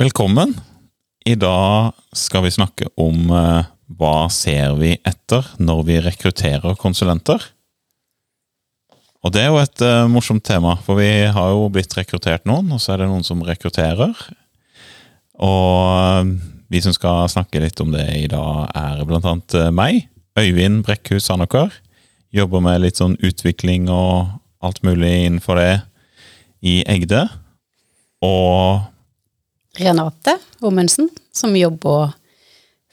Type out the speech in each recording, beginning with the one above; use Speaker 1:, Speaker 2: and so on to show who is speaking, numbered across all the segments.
Speaker 1: Velkommen. I dag skal vi snakke om eh, hva ser vi etter når vi rekrutterer konsulenter. Og det er jo et eh, morsomt tema, for vi har jo blitt rekruttert noen, og så er det noen som rekrutterer. Og eh, vi som skal snakke litt om det i dag, er blant annet eh, meg, Øyvind Brekkhus Sandaker. Jobber med litt sånn utvikling og alt mulig innenfor det i Egde. Og
Speaker 2: Renate Ommundsen, som jobber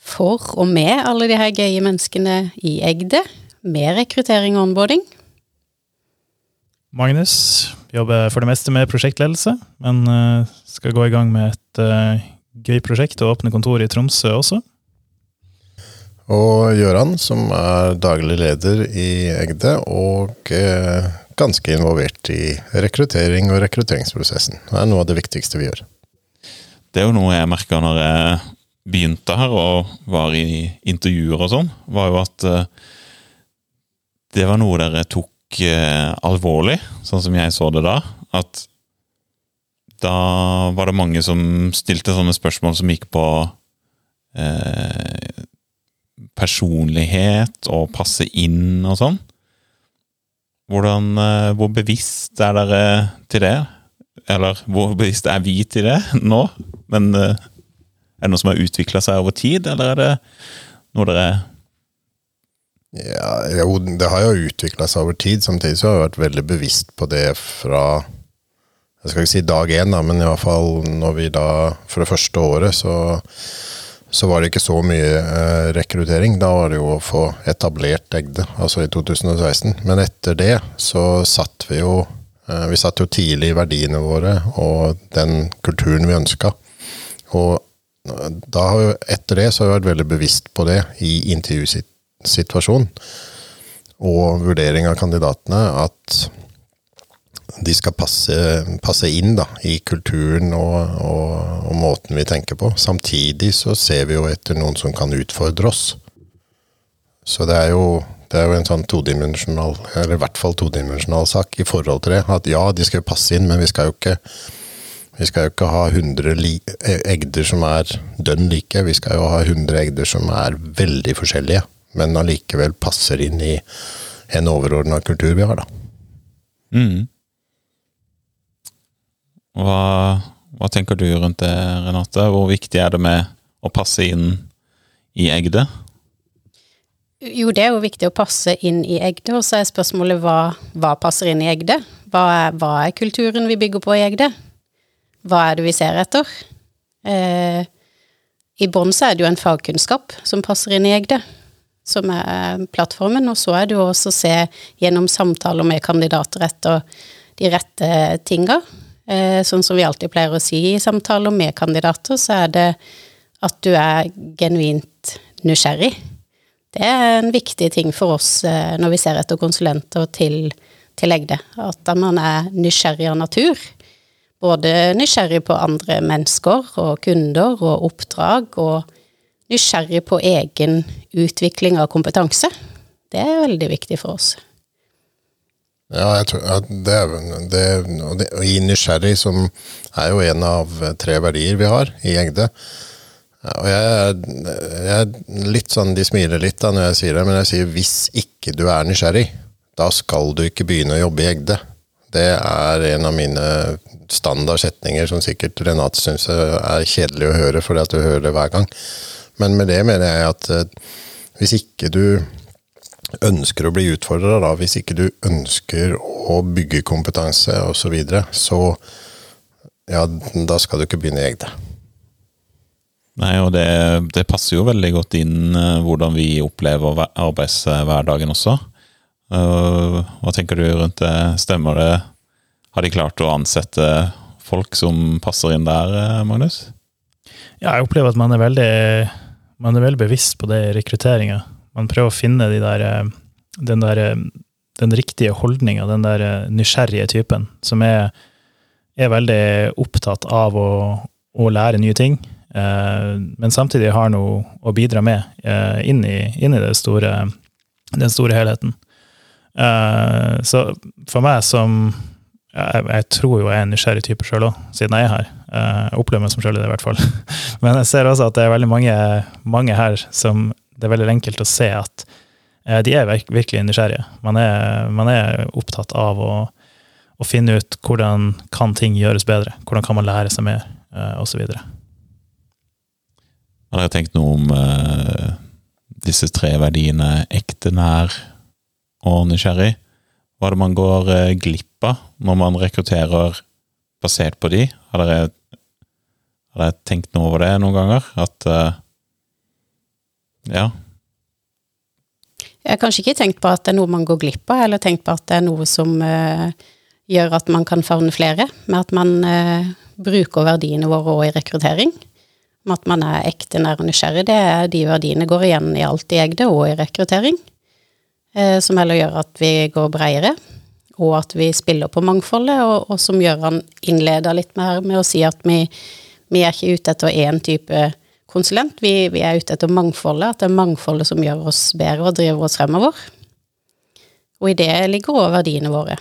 Speaker 2: for og med alle de her gøye menneskene i Egde, med rekruttering og onboarding.
Speaker 3: Magnus jobber for det meste med prosjektledelse, men eh, skal gå i gang med et eh, gøy prosjekt og åpne kontor i Tromsø også.
Speaker 4: Og Gøran, som er daglig leder i Egde, og eh, ganske involvert i rekruttering og rekrutteringsprosessen. Det er noe av det viktigste vi gjør.
Speaker 1: Det er jo noe jeg merka når jeg begynte her og var i intervjuer og sånn, var jo at eh, det var noe dere tok eh, alvorlig, sånn som jeg så det da. At da var det mange som stilte sånne spørsmål som gikk på eh, personlighet og passe inn og sånn. Hvordan, eh, hvor bevisst er dere til det? Eller hvor bevisst er vi til det nå? Men eh, er det noe som har utvikla seg over tid, eller er det noe dere
Speaker 4: Ja, jo, det har jo utvikla seg over tid. Samtidig så har jeg vært veldig bevisst på det fra jeg skal ikke si dag én, da, men i hvert fall når vi da For det første året så, så var det ikke så mye eh, rekruttering. Da var det jo å få etablert Egde, altså i 2016. Men etter det så satt vi jo Vi satt jo tidlig i verdiene våre og den kulturen vi ønska. Og da etter det så har jeg vært veldig bevisst på det i intervjusituasjonen. Og vurdering av kandidatene at de skal passe, passe inn da, i kulturen og, og, og, måten vi tenker på. Samtidig så ser vi jo etter noen som kan utfordre oss. Så det er jo, det er jo en sånn todimensjonal, eller i hvert fall todimensjonal sak i forhold til det. At ja, de skal jo passe inn, men vi skal jo ikke vi skal jo ikke ha 100 egder som er dønn like, vi skal jo ha 100 egder som er veldig forskjellige, men allikevel passer inn i en overordna kultur vi har, da.
Speaker 1: mm. hva, hva tenker du rundt det, Renate? Hvor viktig er det med å passe inn i Egde?
Speaker 2: Jo, det er jo viktig å passe inn i Egde, og så er spørsmålet hva, hva passer inn i Egde? Hva er, hva er kulturen vi bygger på i Egde? Hva er det vi ser etter? Eh, I bånn så er det jo en fagkunnskap som passer inn i Egde, som er plattformen, og så er det jo også å se gjennom samtaler med kandidater etter de rette tinga. Eh, sånn som vi alltid pleier å si i samtaler med kandidater, så er det at du er genuint nysgjerrig. Det er en viktig ting for oss eh, når vi ser etter konsulenter til, til Egde, at man er nysgjerrig av natur både nysgjerrig på andre mennesker og kunder og oppdrag, og nysgjerrig på egen utvikling av kompetanse. Det er veldig viktig for oss.
Speaker 4: Ja, jeg tror at det, det, og det, og i nysgjerrig, som er jo en av tre verdier vi har i Egde. Og jeg, jeg litt sånn, De smiler litt da når jeg sier det, men jeg sier hvis ikke du er nysgjerrig, da skal du ikke begynne å jobbe i Egde. Det er en av mine standardsetninger som sikkert Renate syns er kjedelig å høre, fordi at du hører det hver gang. Men med det mener jeg at eh, hvis ikke du ønsker å bli utfordra, da, hvis ikke du ønsker å bygge kompetanse osv., så, videre, så ja, da skal du ikke begynne i Egde.
Speaker 1: Nei, og det, det, passer jo veldig godt inn uh, hvordan vi opplever arbeidshverdagen også. Uh, hva tenker du rundt det? Stemmer det? Har de klart å ansette folk som passer inn der, uh, Magnus?
Speaker 3: Ja, jeg opplever at man er veldig, man er veldig bevisst på det i rekrutteringa. Man prøver å finne de der, den, der, den riktige holdninga, den der nysgjerrige typen, som er, er veldig opptatt av å, å lære nye ting men samtidig har noe å bidra med inn i, inn i store, den store helheten. Så for meg som Jeg, jeg tror jo jeg er en nysgjerrig type sjøl òg, siden jeg er her. Eh, Jeg opplever meg som sjøl i det, i hvert fall. Men jeg ser også at det er veldig mange, mange her som det er veldig enkelt å se at eh, de er virkelig nysgjerrige. Man er, man er opptatt av å, å finne ut hvordan kan ting gjøres bedre. Hvordan kan man lære seg mer, eh, videre.
Speaker 1: Har dere tenkt noe om uh, disse tre verdiene ekte, nær og nysgjerrig? Hva er det man går uh, glipp av når man rekrutterer basert på de? Har dere, har dere tenkt noe over det noen ganger? At uh, Ja.
Speaker 2: Jeg har kanskje ikke tenkt på at det er noe man går glipp av, eller tenkt på at det er noe som uh, gjør at man kan favne flere, med at man uh, bruker verdiene våre òg i rekruttering. At man er ekte, nær og nysgjerrig. Det er de verdiene går igjen i alt i Egde og i rekruttering. Eh, som heller gjør at vi går bredere, og at vi spiller på mangfoldet, og, og som gjør han innleder litt mer med å si at vi, vi er ikke ute etter én type konsulent, vi, vi er ute etter mangfoldet, at det er mangfoldet som gjør oss bedre og driver oss fremover. Og i det ligger òg verdiene våre.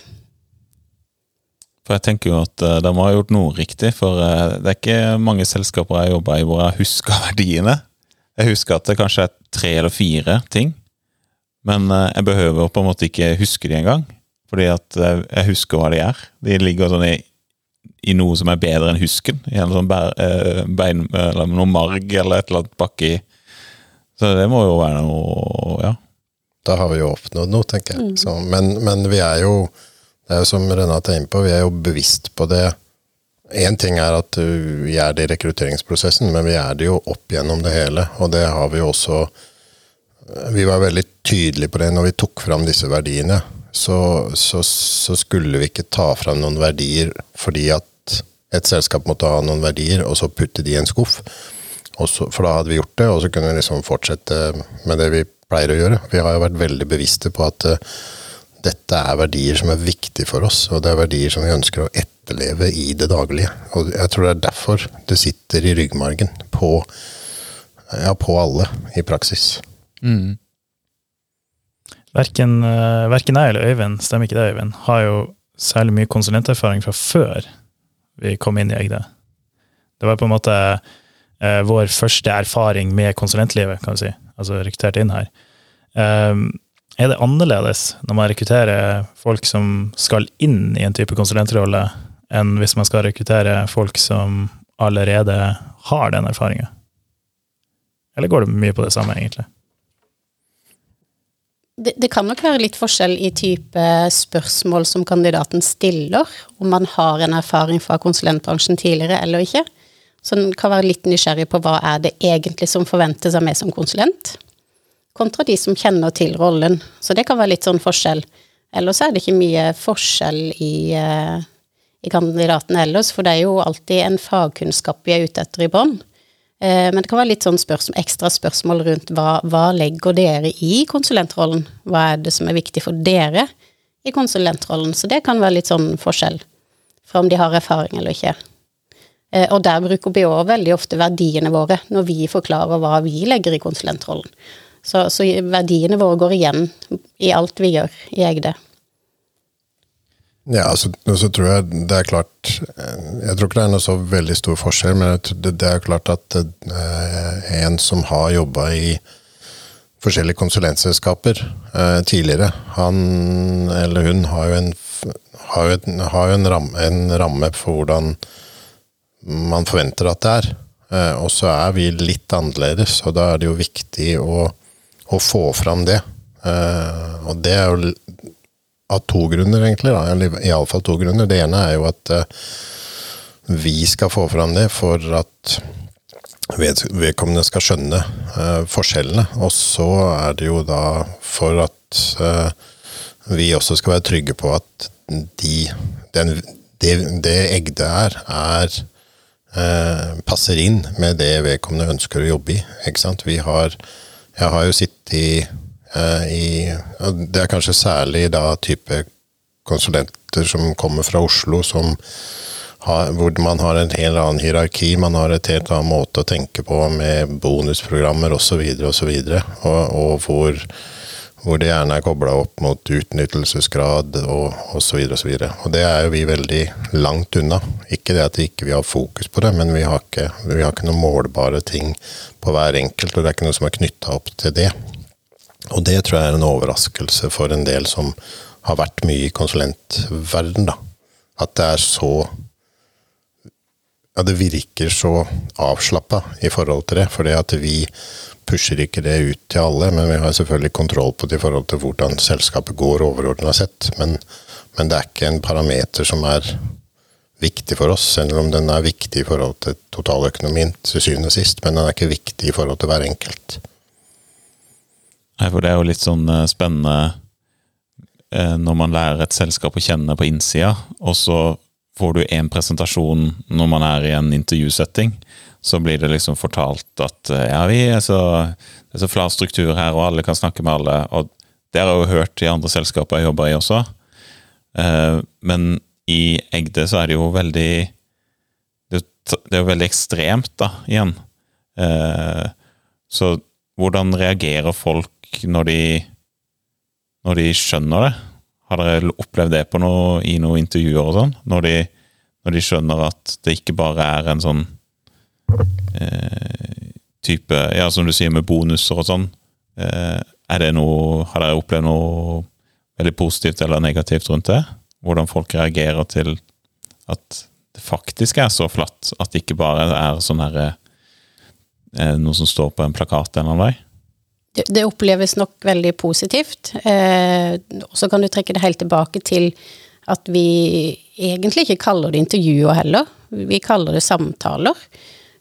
Speaker 1: For jeg tenker jo at uh, de har gjort noe riktig, for eh, det er ikke mange selskaper jeg jobber i hvor jeg husker verdiene. Jeg husker at det kanskje er tre eller fire ting, men eh, jeg behøver på en måte ikke huske de engang. Fordi at eh, jeg husker hva de er. De ligger sånn i, i noe som er bedre enn husken. I en sånn bær, eh, bein, eller noe marg eller et eller annet baki. Så det må jo være noe Ja.
Speaker 4: Da har vi jo oppnådd noe, tenker jeg. Så, men, men vi er jo Det er jo som Renate er inne på, vi er jo bevisst på det. Én ting er at uh, vi er det i rekrutteringsprosessen, men vi er det jo opp gjennom det hele. Og det har vi jo også Vi var veldig tydelige på det når vi tok fram disse verdiene. Så, så, så skulle vi ikke ta fram noen verdier fordi at et selskap måtte ha noen verdier, og så putte de i en skuff. Så, for da hadde vi gjort det, og så kunne vi liksom fortsette med det vi pleier å gjøre. Vi har jo vært veldig bevisste på at eh, dette er verdier som er viktige for oss, og det er verdier som vi ønsker å etterleve i det daglige. Og jeg tror det er derfor det sitter i ryggmargen på, ja, på alle i praksis.
Speaker 3: Verken, eh, verken jeg eller Øyvind, stemmer ikke det, Øyvind, har jo særlig mye konsulenterfaring fra før vi kom inn i Egde. Det var på en måte eh, vår første erfaring med konsulentlivet, kan du si. Altså rekruttert inn her. Um, er det annerledes når man rekrutterer folk som skal inn i en type konsulentrolle, enn hvis man skal rekruttere folk som allerede har den erfaringa? Eller går det mye på det samme, egentlig?
Speaker 2: Det, det kan nok være litt forskjell i type spørsmål som kandidaten stiller, om man har en erfaring fra konsulentbransjen tidligere eller ikke. Så den kan være litt nysgjerrig på hva er det egentlig som forventes av meg som konsulent, kontra de som kjenner til rollen. Så det kan være litt sånn forskjell. Ellers er det ikke mye forskjell i, eh, i kandidaten ellers, for det er jo alltid en fagkunnskap vi er ute etter i bånn. Eh, Men det kan være litt sånn spørsmål, ekstra spørsmål rundt hva, hva legger dere i konsulentrollen? Hva er det som er viktig for dere i konsulentrollen? Så det kan være litt sånn forskjell fra om de har erfaring eller ikke. Eh, Og der bruker vi òg veldig ofte verdiene våre når vi forklarer hva vi legger i konsulentrollen. Så, så verdiene våre går igjen i alt vi gjør i Egde.
Speaker 4: Ja, altså, så tror jeg det er klart eh, Jeg tror ikke det er noe så veldig stor forskjell, men det, det er klart at eh, en som har jobba i forskjellige konsulentselskaper eh, tidligere, han eller hun har jo en, har jo en, har jo en, ramme, en ramme for hvordan man forventer at det er. Eh, og så er vi litt annerledes, og da er det jo viktig å, å få fram det. Uh, og det er jo av to grunner, egentlig. Da. Iallfall to grunner. Det ene er jo at uh, vi skal få fram det for at ved, vedkommende skal skjønne uh, forskjellene. Og så er det jo da for at vi også skal være trygge på at de, den, det, det Egde er, er passer inn med det vedkommende ønsker å jobbe i. Ikke sant? Vi har, jeg har jo sittet i, eh, i Det er kanskje særlig da type konsulenter som kommer fra Oslo, som har, hvor man har en helt annen hierarki, man har et helt annen måte å tenke på med bonusprogrammer osv., osv., og, og hvor, hvor det gjerne er kobla opp mot utnyttelsesgrad og osv. Og, så og, og det er jo vi veldig langt unna. Ikke det at vi ikke har fokus på det, men vi har ikke, ikke noen målbare ting på hver enkelt, og det er ikke noe som er knytta opp til det. Og det tror jeg er en overraskelse for en del som har vært mye i konsulentverden, da. At det er så Ja, det virker så avslappa i forhold til det, fordi at vi pusher ikke det ut til alle, men vi har selvfølgelig kontroll på det i forhold til hvordan selskapet går overordna sett. Men, men, det er ikke en parameter som er viktig for oss, selv om den er viktig i forhold til totaløkonomien til syvende og sist. Men den er ikke viktig i forhold til hver enkelt.
Speaker 1: Nei, for det er jo litt sånn eh, spennende eh, når man lærer et selskap å kjenne på innsida, og så får du én presentasjon når man er i en intervjusetting så blir det liksom fortalt at eh, ja, vi er så, det er så flat struktur her, og alle kan snakke med alle. Og det har jeg jo hørt i andre selskaper jeg jobber i også. Men i Egde så er det jo veldig Det er jo veldig ekstremt, da, igjen. Så hvordan reagerer folk når de når de skjønner det? Har dere opplevd det på noe, i noen intervjuer og sånn? Når når de skjønner at det ikke bare er en sånn eh, type Ja, som du sier, med bonuser og sånn. Eh, er det noe Har dere opplevd noe veldig positivt eller negativt rundt det? Hvordan folk reagerer til at det faktisk er så flatt, at det ikke bare er sånn herre eh, Noe som står på en plakat en eller annen vei?
Speaker 2: Det, oppleves nok veldig positivt. Eh, så kan du trekke det helt tilbake til at vi egentlig ikke kaller det intervjuer heller. Vi kaller det samtaler.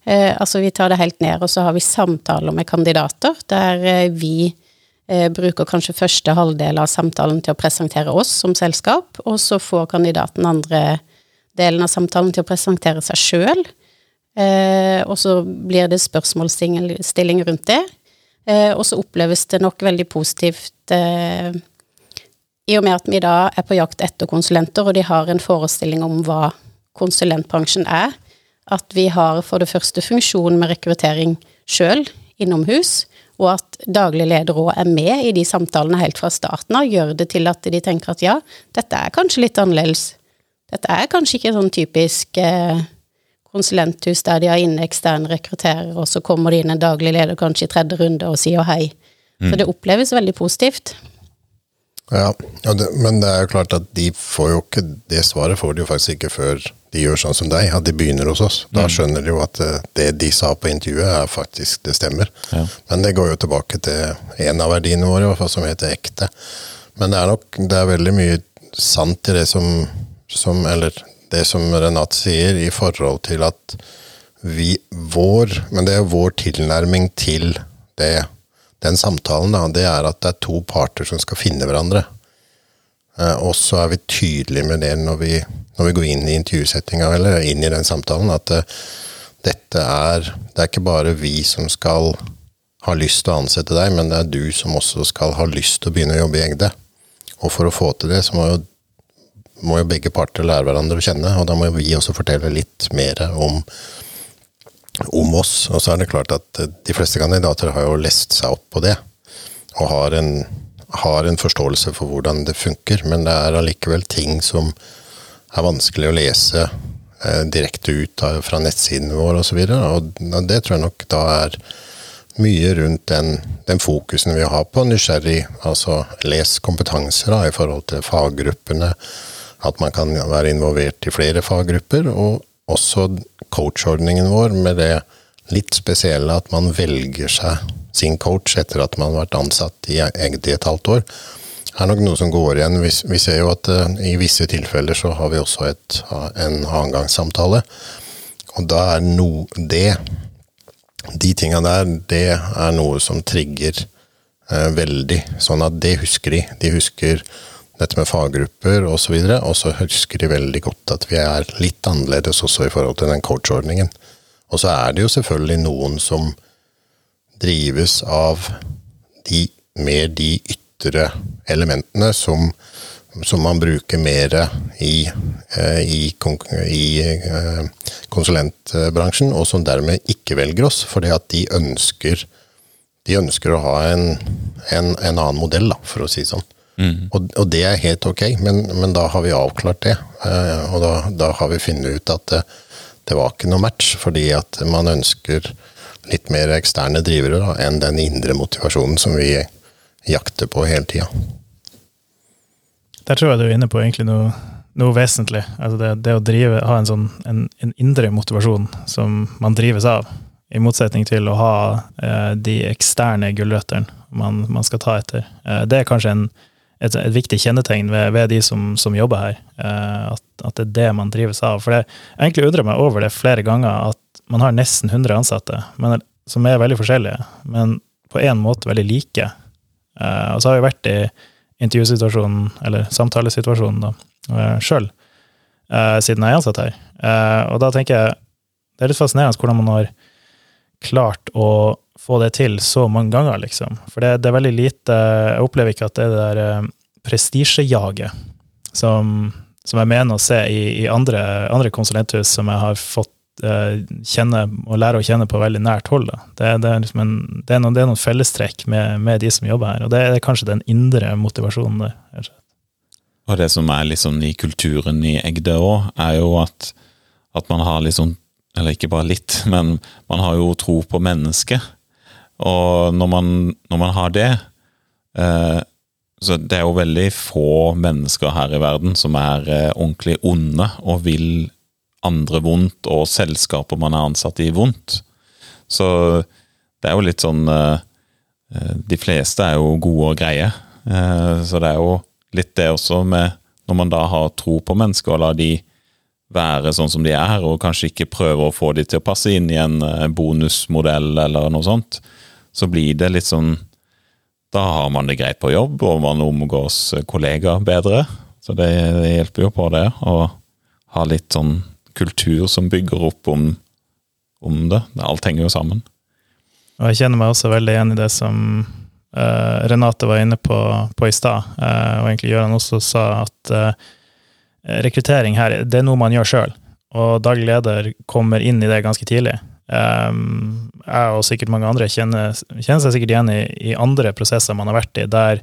Speaker 2: Eh, altså vi tar det helt ned, og så har vi samtaler med kandidater, der eh, vi eh, bruker kanskje første halvdel av samtalen til å presentere oss som selskap, og så får kandidaten andre delen av samtalen til å presentere seg sjøl. Eh, og så blir det spørsmålsstilling rundt det. Eh, og så oppleves det nok veldig positivt eh, i og med at vi da er på jakt etter konsulenter, og de har en forestilling om hva konsulentbransjen er, at vi har for det første funksjon med rekruttering sjøl innomhus, og at daglig leder òg er med i de samtalene helt fra starten av, gjør det til at de tenker at ja, dette er kanskje litt annerledes. Dette er kanskje ikke sånn typisk eh, konsulenthus der de har inne eksterne rekrutterer, og så kommer det inn en daglig leder kanskje i tredje runde og sier hei. Mm. Så det oppleves veldig positivt.
Speaker 4: Ja, det, men det er jo klart at de får jo ikke Det svaret får de jo faktisk ikke før de gjør sånn som deg, at de begynner hos oss. Da mm. skjønner de jo at eh, det de sa på intervjuet, er faktisk det stemmer. Ja. Men det går jo tilbake til en av verdiene våre, i hvert fall, som heter ekte. Men det er nok det er veldig mye sant i det som, som Eller det som Renate sier, i forhold til at vi Vår Men det er vår tilnærming til det, den samtalen, da. Det er at det er to parter som skal finne hverandre. Eh, og så er vi tydelige med det når vi når vi går inn i intervjusettinga eller inn i den samtalen, at uh, dette er Det er ikke bare vi som skal ha lyst til å ansette deg, men det er du som også skal ha lyst til å begynne å jobbe i Egde. Og for å få til det, så må jo, må jo begge parter lære hverandre å kjenne, og da må vi også fortelle litt mer om, om oss. Og så er det klart at eh, de fleste kandidater har jo lest seg opp på det, og har en, har en forståelse for hvordan det funker, men det er allikevel ting som er vanskelig å lese eh, direkte ut av, fra nettsiden vår osv. Og, så og det tror jeg nok da er mye rundt den, den fokusen vi har på nysgjerrig, altså les kompetanser da, i forhold til faggruppene. At man kan være involvert i flere faggrupper. Og også coachordningen vår med det litt spesielle at man velger seg sin coach etter at man har vært ansatt i egentlig et halvt år er nok noe som går igjen. Vi, ser jo at uh, i visse tilfeller så har vi også et, en annengangssamtale. Og da er no, det De tinga der, det er noe som trigger eh, veldig. Sånn at det husker de. De husker dette med faggrupper osv., og, så og så husker de veldig godt at vi er litt annerledes også i forhold til den coachordningen. Og så er det jo selvfølgelig noen som drives av de, mer de ytre elementene som, som man bruker mer i, eh, i, i, eh, konsulentbransjen, og som dermed ikke velger oss, fordi at de ønsker, de ønsker å ha en, en, en annen modell, da, for å si det sånn.
Speaker 1: Mm.
Speaker 4: Og, og det er helt ok, men, men da har vi avklart det. Eh, og da, da har vi funnet ut at det, det var ikke noe match, fordi at man ønsker litt mer eksterne drivere da, enn den indre motivasjonen som vi jakter på hele tida.
Speaker 3: Der tror jeg du er inne på egentlig noe, noe vesentlig. Altså det, det å drive, ha en, sånn, en, en indre motivasjon som man drives av, i motsetning til å ha eh, de eksterne gulrøttene man, man, skal ta etter. Eh, det er kanskje en, et, et, viktig kjennetegn ved, ved de som, som, jobber her, eh, at, at, det er det man drives av. For det, jeg egentlig undrer meg over det flere ganger, at man har nesten 100 ansatte men, som er veldig forskjellige, men på en måte veldig like. Eh, og så har vi vært i intervjusituasjonen, eller samtalesituasjonen, da, uh, sjøl, uh, siden jeg er ansatt her. Uh, og da tenker jeg det er litt fascinerende hvordan man har klart å få det til så mange ganger, liksom. For det, det er veldig lite Jeg opplever ikke at det er det der prestisjejaget som, som jeg mener å se i, i andre, andre konsulenthus som jeg har fått Eh, kjenne og lære å kjenne på veldig nært hold. Det, det, er liksom en, det, er noen, det, fellestrekk med, med, de som jobber her, og det er kanskje den indre motivasjonen der.
Speaker 1: Og det som er liksom i kulturen i Egde òg, er jo at, at man har liksom Eller ikke bare litt, men man har jo tro på mennesket. Og når man, når man har det eh, så Det er jo veldig få mennesker her i verden som er eh, ordentlig onde og vil andre vondt, og selskaper man er ansatt i, vondt. Så det er jo litt sånn eh, eh, De fleste er jo gode og greie. Eh, så det er jo litt det også med Når man da har tro på mennesker og lar de være sånn som de er, og kanskje ikke prøver å få de til å passe inn i en bonusmodell eller noe sånt, så blir det litt sånn Da har man det greit på jobb, og man omgås kollegaer bedre. Så det, det hjelper jo på det, å ha litt sånn kultur som bygger opp om, om det. Alt henger jo sammen.
Speaker 3: Og jeg kjenner meg også veldig igjen i det som uh, Renate var inne på, på i stad, uh, og egentlig Gøran også sa at uh, rekruttering her, det er noe man gjør sjøl. Og daglig leder kommer inn i det ganske tidlig. Um, jeg og sikkert mange andre kjenner, kjenner seg sikkert igjen i, i, andre prosesser man har vært i, der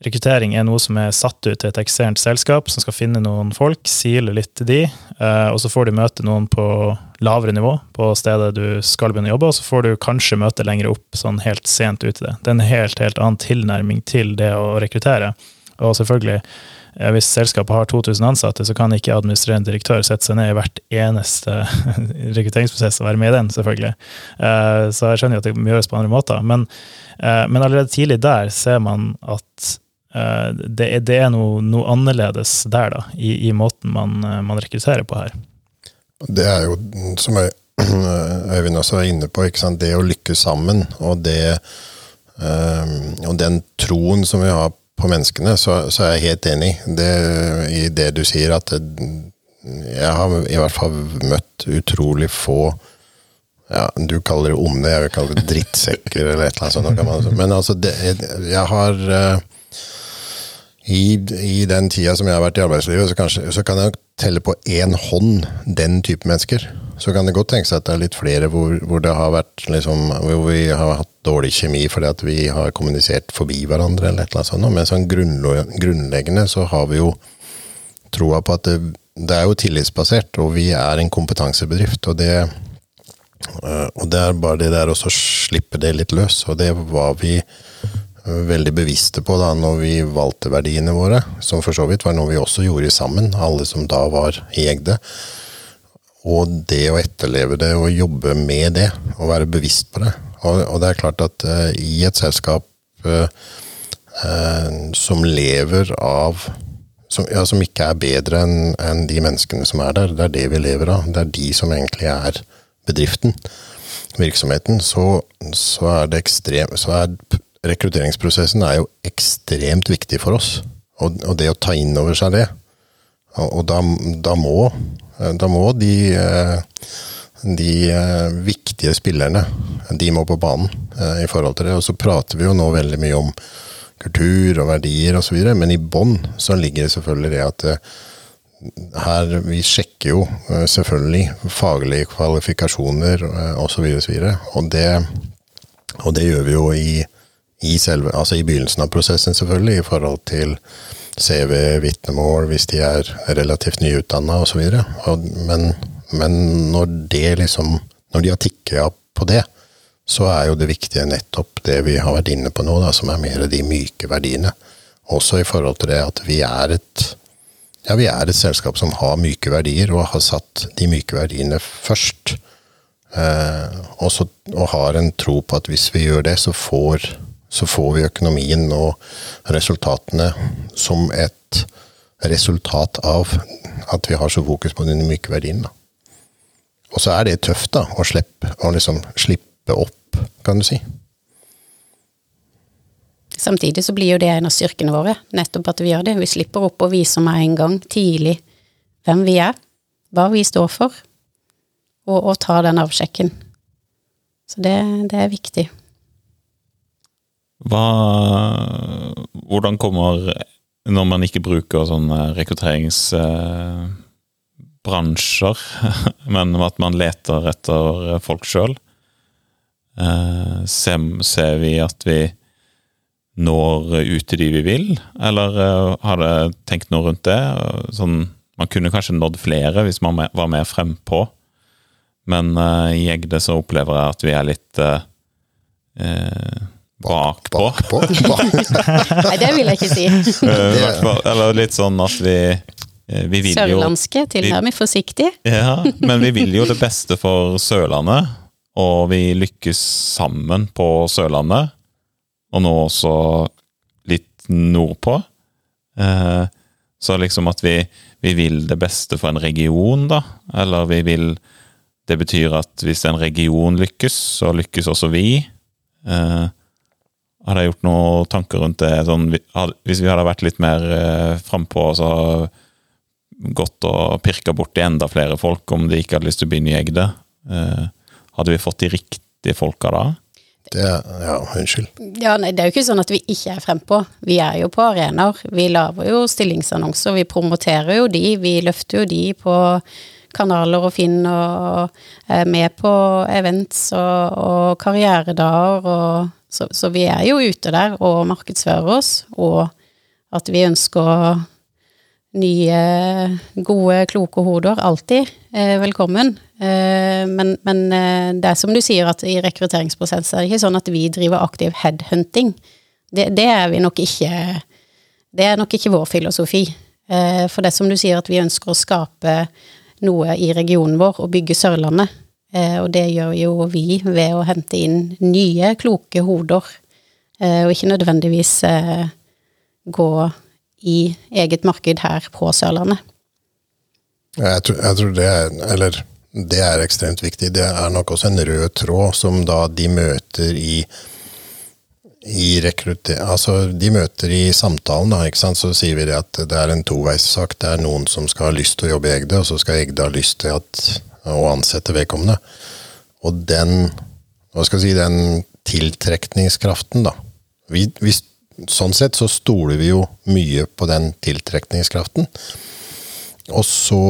Speaker 3: Rekruttering er noe som er satt ut til et eksternt selskap som skal finne noen folk, sile litt til de, eh, og så får du møte noen på lavere nivå på stedet du skal begynne å jobbe, og så får du kanskje møte lenger opp sånn helt sent ut i det. Det er en helt, helt annen tilnærming til det å rekruttere. Og selvfølgelig, eh, hvis selskapet har 2000 ansatte, så kan ikke administrerende direktør sette seg ned i hvert eneste rekrutteringsprosess og være med i den, selvfølgelig. Eh, så jeg skjønner jo at det må gjøres på andre måter. Men, men allerede tidlig der ser man at Eh, det er, det er noe, noe, annerledes der, da, i, i måten man, eh, man, rekrutterer på her.
Speaker 4: Det er jo, som Øyvind også er inne på, det å lykkes sammen, og, det, og den troen som vi har på menneskene, så, så er jeg helt enig det, i det du sier, at jeg har i hvert fall møtt utrolig få ja, Du kaller det onde, jeg vil kalle det drittsekker eller et eller annet sånt. Men altså, det, jeg har i, i, den tida som jeg har vært i arbeidslivet, så, kanskje, så kan jeg telle på én hånd den type mennesker. Så kan det godt tenke seg at det er litt flere hvor, hvor har vært liksom, hvor vi har hatt dårlig kjemi fordi at vi har kommunisert forbi hverandre, eller et eller annet sånt. Men sånn grunnleggende så har vi jo troa på at det, det, er jo tillitsbasert, og vi er en kompetansebedrift. Og det, øh, og det er bare det der å slippe det litt løs, og det var vi veldig bevisste på da når vi valgte verdiene våre, som for så vidt var noe vi også gjorde sammen, alle som da var i Egde. Og det å etterleve det og jobbe med det, og være bevisst på det. Og, og det er klart at uh, i et selskap uh, uh, som lever av som, ja, som, ikke er bedre enn en de menneskene som er der, det er det vi lever av. Det er de som egentlig er bedriften, virksomheten. Så, så er det ekstremt rekrutteringsprosessen er jo ekstremt viktig for oss. Og, og det å ta inn over seg det. Og, og da, da, må, da må de, eh, de eh, viktige spillerne de må på banen eh, i forhold til det. Og så prater vi jo nå veldig mye om kultur og verdier osv., men i bånn så ligger det selvfølgelig det at her, Vi sjekker jo selvfølgelig faglige kvalifikasjoner osv., og, så videre, og, så og, det, og det gjør vi jo i i, selve, altså i begynnelsen av prosessen, selvfølgelig, i forhold til CV, vitnemål, hvis de er relativt nyutdanna osv. Men, men når det liksom Når de har tikka på det, så er jo det viktige nettopp det vi har vært inne på nå, da, som er mer de myke verdiene. Også i forhold til det at vi er et ja, vi er et selskap som har myke verdier, og har satt de myke verdiene først. Eh, også, og, har en tro på at hvis vi gjør det, så får, så får vi økonomien og resultatene som et resultat av at vi har så fokus på den myke verdiene. Da. Og så er det tøft da, å slippe, å liksom slippe opp, kan du si.
Speaker 2: Samtidig så blir jo det en av styrkene våre, nettopp at vi gjør det. Vi slipper opp og viser med en gang, tidlig, hvem vi er, hva vi står for, og, og ta den avsjekken. Så det, det er viktig.
Speaker 1: Hva Hvordan kommer Når man ikke bruker sånne rekrutteringsbransjer, men at man leter etter folk sjøl, eh, ser vi at vi når ut til de vi vil, eller uh, har dere tenkt noe rundt det? Sånn, man kunne kanskje nådd flere hvis man var mer frempå, men uh, i Egde så opplever jeg at vi er litt uh, bakpå.
Speaker 4: Bakpå?
Speaker 2: Nei, det vil jeg ikke si.
Speaker 1: eller litt sånn at vi, vi vil
Speaker 2: Sørlandske, tilnærmet forsiktig.
Speaker 1: Ja, men vi vil jo det beste for Sørlandet, og vi lykkes sammen på Sørlandet og nå også litt nordpå. Eh, så liksom at vi, vi, vil det beste for en region, da. Eller vi vil Det betyr at hvis en region lykkes, så lykkes også vi. Eh, hadde jeg gjort noen tanker rundt det? Sånn, hvis vi hadde vært litt mer eh, frampå og så gått og pirka borti enda flere folk om de ikke hadde lyst til å begynne i Egde, eh, hadde vi fått de riktige folka da?
Speaker 4: Det, ja, unnskyld.
Speaker 2: Ja, nei, det er jo ikke sånn at vi ikke er frempå. Vi er jo på arenaer. Vi lager jo stillingsannonser, vi promoterer jo de. Vi løfter jo de på kanaler og Finn og er med på events og, og karrieredager og så, så, vi er jo ute der og markedsfører oss, og at vi ønsker nye, gode, kloke hoder alltid eh, velkommen. Eh, men, men eh, det er som du sier, at i rekrutteringsprosess er det ikke sånn at vi driver aktiv headhunting. Det, det, er vi nok ikke Det er nok ikke vår filosofi. Eh, for det som du sier, at vi ønsker å skape noe i regionen vår og bygge Sørlandet. Eh, og det gjør jo vi ved å hente inn nye, kloke hoder, eh, og ikke nødvendigvis gå i eget marked her på Sørlandet.
Speaker 4: Jeg tror, jeg tror det er Eller det er ekstremt viktig. Det er nok også en rød tråd som da de møter i i altså de møter i samtalen, da, ikke sant? så sier vi det at det er en toveissak. Det er noen som skal ha lyst til å jobbe i Egde, og så skal Egde ha lyst til at, å ansette vedkommende. Og den hva skal jeg si, den tiltrekningskraften, da. Vi, vi sånn sett så stoler vi jo mye på den tiltrekningskraften. Og så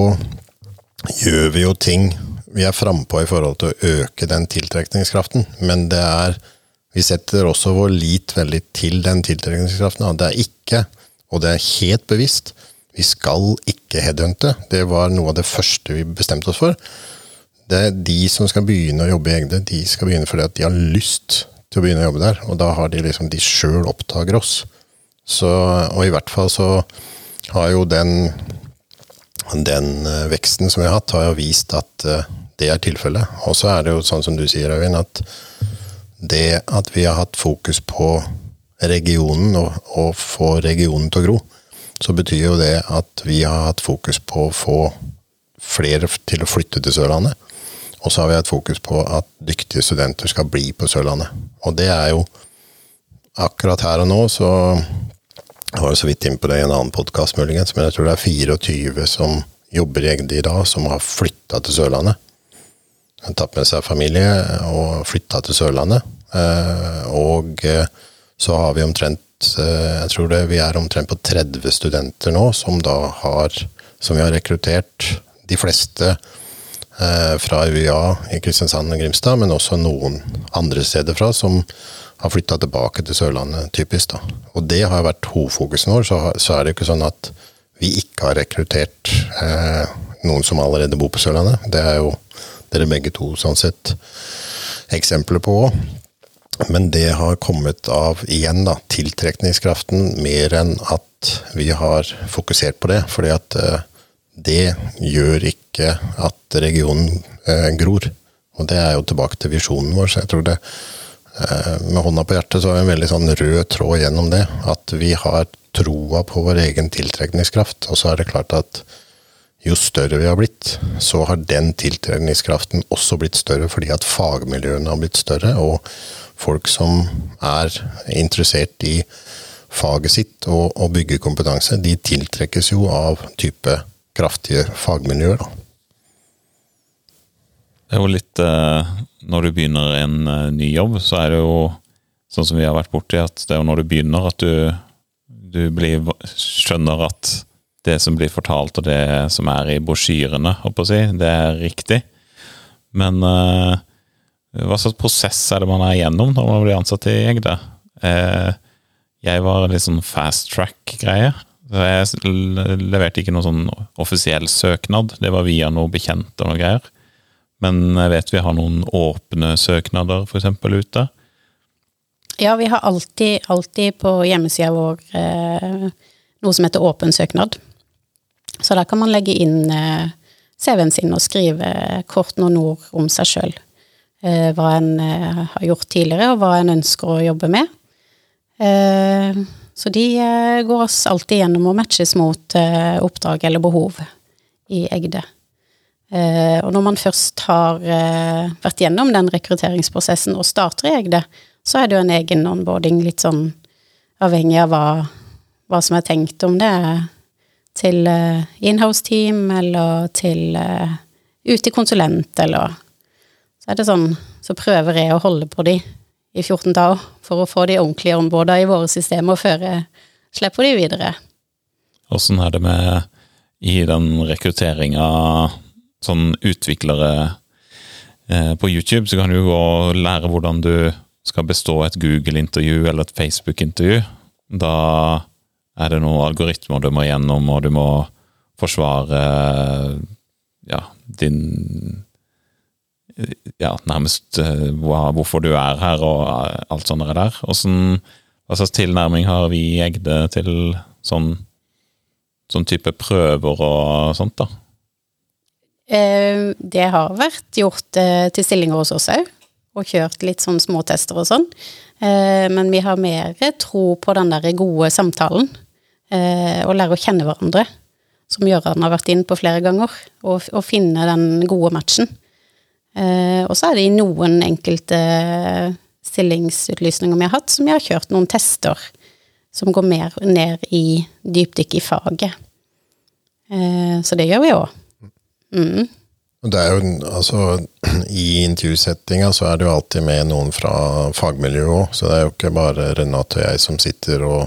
Speaker 4: gjør vi jo ting Vi er frampå i forhold til å øke den tiltrekningskraften, men det er Vi setter også vår lit veldig til den tiltrekningskraften. Det er ikke, og det er helt bevisst, vi skal ikke headhunte. Det var noe av det første vi bestemte oss for. Det er de som skal begynne å jobbe i Egde, de skal begynne fordi at de har lyst til å begynne å jobbe der. Og da har de liksom de sjøl oppdager oss. Så, og i hvert fall så har jo den, den eh, veksten som vi har hatt, har jo vist at uh, det er tilfellet. Og så er det jo sånn som du sier, Øyvind, at det at vi har hatt fokus på regionen og, og få regionen til å gro, så betyr jo det at vi har hatt fokus på å få flere til å flytte til Sørlandet. Og så har vi hatt fokus på at dyktige studenter skal bli på Sørlandet. Og det er jo akkurat her og nå, så jeg var så vidt inn på det i en annen podkast, muligens, men jeg tror det er 24 som jobber i Egde i dag, som har flytta til Sørlandet. har tatt med seg familie og flytta til Sørlandet. Eh, og eh, så har vi omtrent Jeg tror det, vi er omtrent på 30 studenter nå som har Som vi har rekruttert. De fleste Eh, fra UiA i Kristiansand og Grimstad, men også noen andre steder fra, som har flytta tilbake til Sørlandet, typisk. da. Og det har vært hovedfokusen vår. Så, så er det ikke sånn at vi ikke har rekruttert eh, noen som allerede bor på Sørlandet. Det er jo dere begge to sånn sett eksempler på òg. Men det har kommet av, igjen da, tiltrekningskraften mer enn at vi har fokusert på det. Fordi at eh, det gjør ikke at regionen eh, gror. Og det er jo tilbake til visjonen vår, så jeg tror det eh, Med hånda på hjertet så er det en veldig sånn rød tråd gjennom det. At vi har troa på vår egen tiltrekningskraft. Og så er det klart at jo større vi har blitt, så har den tiltrekningskraften også blitt større fordi at fagmiljøene har blitt større, og folk som er interessert i faget sitt og, og bygger kompetanse, de tiltrekkes jo av type kraftige fagmiljøer. Da.
Speaker 1: Det er jo litt eh, Når du begynner en eh, ny jobb, så er det jo sånn som vi har vært borti, at det er jo når du begynner at du, du blir, skjønner at det som blir fortalt og det som er i brosjyrene, holdt på å si, det er riktig. Men eh, hva slags prosess er det man er igjennom når man blir ansatt i Egde? Eh, jeg var litt sånn fast track-greie. Så jeg leverte ikke noen sånn offisiell søknad. Det var via noe bekjent og noe greier. Men jeg vet vi har noen åpne søknader, for eksempel, ute.
Speaker 2: Ja, vi har alltid, alltid på hjemmesida vår eh, noe som heter åpen søknad. Så der kan man legge inn eh, CV-en sin og skrive kort noen ord om seg sjøl. Eh, hva en eh, har gjort tidligere, og hva en ønsker å jobbe med. Eh, så de går oss alltid gjennom og matches mot oppdrag eller behov i Egde. Og når man først har vært gjennom den rekrutteringsprosessen og starter i Egde, så er det jo en egen onboarding, litt sånn avhengig av hva, hva som er tenkt, om det er til inhouse-team eller til ute konsulent eller Så er det sånn, så prøver jeg å holde på de i 14 dager for å få de ordentlig onboarda i våre systemer før jeg slipper de videre.
Speaker 1: Åssen er det med i den rekrutteringa sånn utviklere eh, på YouTube, så kan du gå og lære hvordan du skal bestå et Google-intervju eller et Facebook-intervju. Da er det noen algoritmer du må gjennom, og du må forsvare ja, din ja, nærmest eh, hva, hvorfor du er her, og eh, alt sånt der. Åssen, hva slags tilnærming har vi i Egde til sånn, sånn type prøver og sånt, da?
Speaker 2: Eh, det har vært gjort til stillinger hos oss òg, og kjørt litt sånn småtester og sånn. Men vi har mer tro på den der gode samtalen, og lære å kjenne hverandre, som Gøran har vært inn på flere ganger, og, og finne den gode matchen. Eh, og så er det i noen enkelte stillingsutlysninger vi har hatt, som vi har kjørt noen tester som går mer ned i dypdykk i faget. Eh, så det gjør vi òg. Mm.
Speaker 4: Det er jo, altså, I intervjusettinga så er det jo alltid med noen fra fagmiljøet òg, så det er jo ikke bare Renate og jeg som sitter og,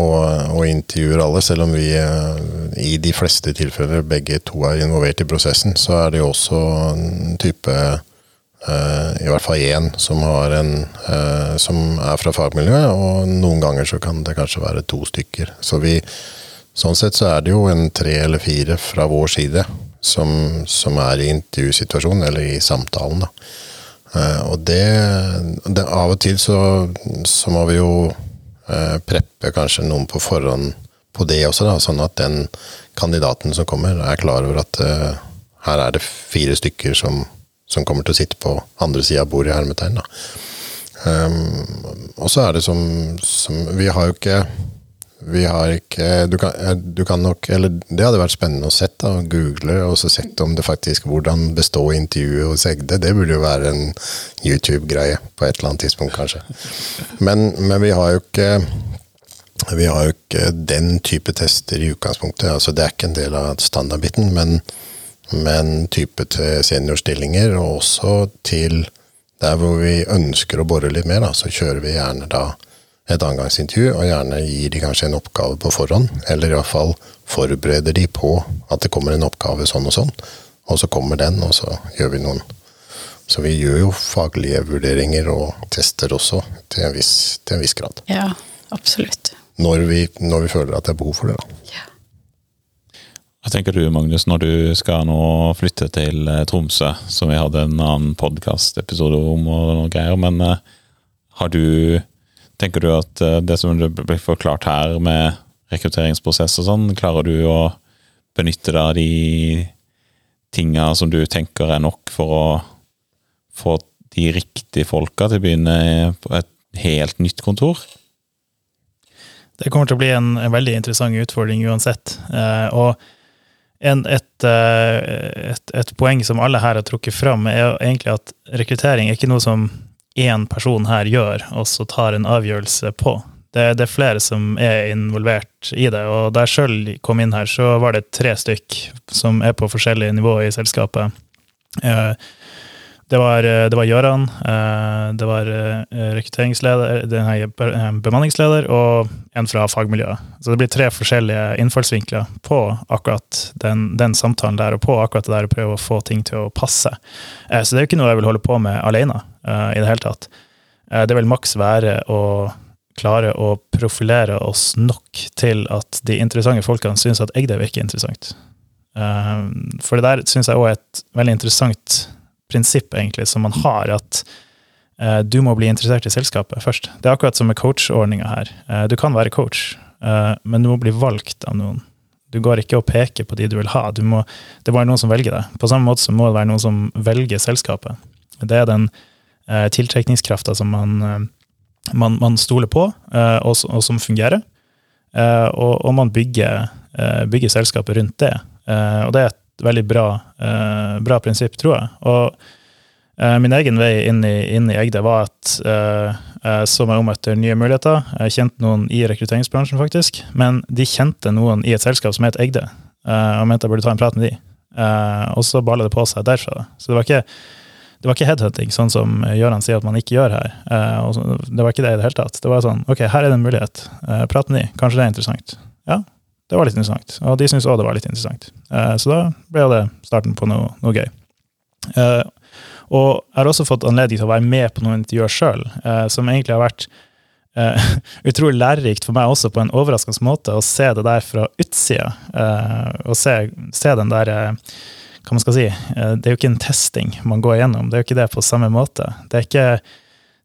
Speaker 4: og, og intervjuer alle. Selv om vi eh, i de fleste tilfeller begge to er involvert i prosessen, så er det jo også en type eh, i hvert fall én som, en, eh, som er fra fagmiljøet, og noen ganger så kan det kanskje være to stykker. Så vi, sånn sett så er det jo en tre eller fire fra vår side som, som er i intervjusituasjonen, eller i samtalen, da. Og det, det Av og til så, så må vi jo preppe kanskje noen på forhånd på det også, da, sånn at den kandidaten som kommer, er klar over at uh, her er det fire stykker som, som kommer til å sitte på andre sida av bordet, i hermetegn. Um, og så er det som, som Vi har jo ikke vi har ikke du kan, eh, du kan nok Eller det hadde vært spennende å sett, da, google og så sett om det faktisk Hvordan bestå intervjuet hos Egde. Det burde jo være en YouTube-greie på et eller annet tidspunkt, kanskje. Men, men vi har jo ikke vi har jo ikke den type tester i utgangspunktet. altså Det er ikke en del av standardbiten, men, men type til seniorstillinger, og også til der hvor vi ønsker å bore litt mer, da, så kjører vi gjerne da et angangsintervju, og gjerne gir de kanskje en oppgave på forhånd, eller i hvert fall forbereder de på at det kommer en oppgave sånn og sånn, og så kommer den, og så gjør vi noen Så vi gjør jo faglige vurderinger og tester også, til en viss, til en viss grad.
Speaker 2: Ja, absolutt.
Speaker 4: Når vi, når vi føler at det er behov for det. da.
Speaker 2: Ja.
Speaker 1: Hva tenker du, Magnus, når du skal nå flytte til eh, Tromsø, som vi hadde en annen podkastepisode om og noe greier, men eh, har du Tenker du at eh, det som blir forklart her med rekrutteringsprosess og sånn, klarer du å benytte deg av de tinga som du tenker er nok for å få de riktige folka til å begynne på et helt nytt kontor?
Speaker 3: Det kommer til å bli en, en veldig interessant utfordring uansett. Eh, og en, et, eh, et, et, poeng som alle her har trukket fram, er egentlig at rekruttering er ikke noe som én person her gjør, og så tar en avgjørelse på. Det, det, er flere som er involvert i det. Og da jeg sjøl kom inn her, så var det tre stykk som er på forskjellige nivåer i selskapet. Eh, det var, eh, det var Gøran, eh, det var eh, rekrutteringsleder, bemanningsleder og en fra fagmiljøet. Så det blir tre forskjellige innfallsvinkler på akkurat den, den, samtalen der, og på akkurat det der å prøve å få ting til å passe. Så det er jo ikke noe jeg vil holde på med alene i det hele tatt. Det vil maks være å klare å profilere oss nok til at de interessante folkene syns at Egde virker interessant. For det der syns jeg òg er et veldig interessant prinsipp egentlig som man har, at eh, du må bli interessert i selskapet først. Det er akkurat som med coachordninga her. Eh, du kan være coach, eh, men du må bli valgt av noen. Du går ikke og peker på de du vil ha. Du må, det må være noen som velger deg. På samme måte så må det være noen som velger selskapet. Det er den eh, tiltrekningskrafta som man, eh, man, man, stoler på, eh, og, og, som fungerer. Eh, og, og, man bygger, bygger selskapet rundt det. og det er et veldig bra, eh, bra prinsipp, tror jeg. Og eh, min egen vei inn i, i Egde var at eh, jeg så meg om etter nye muligheter. Jeg kjente noen i rekrutteringsbransjen, faktisk. Men de kjente noen i et selskap som het Egde, og mente jeg burde ta en prat med de. og så balla det på seg derfra. Så det var ikke det var ikke headhunting, sånn som Gøran sier at man ikke gjør her. det var ikke det i det hele tatt. Det var sånn ok, her er det en mulighet. prat med de, kanskje det er interessant. Ja, det var litt interessant. Og de syntes òg det var litt interessant. Eh, så da ble det starten på noe, noe gøy. Eh, og jeg har også fått anledning til å være med på noen intervjuer sjøl, eh, som egentlig har vært utrolig lærerikt for meg også, på en overraskende måte, å se det der fra utsida. og se, se, den der hva man skal si, Det er jo ikke en testing man går gjennom, det er jo ikke det på samme måte. Det er ikke,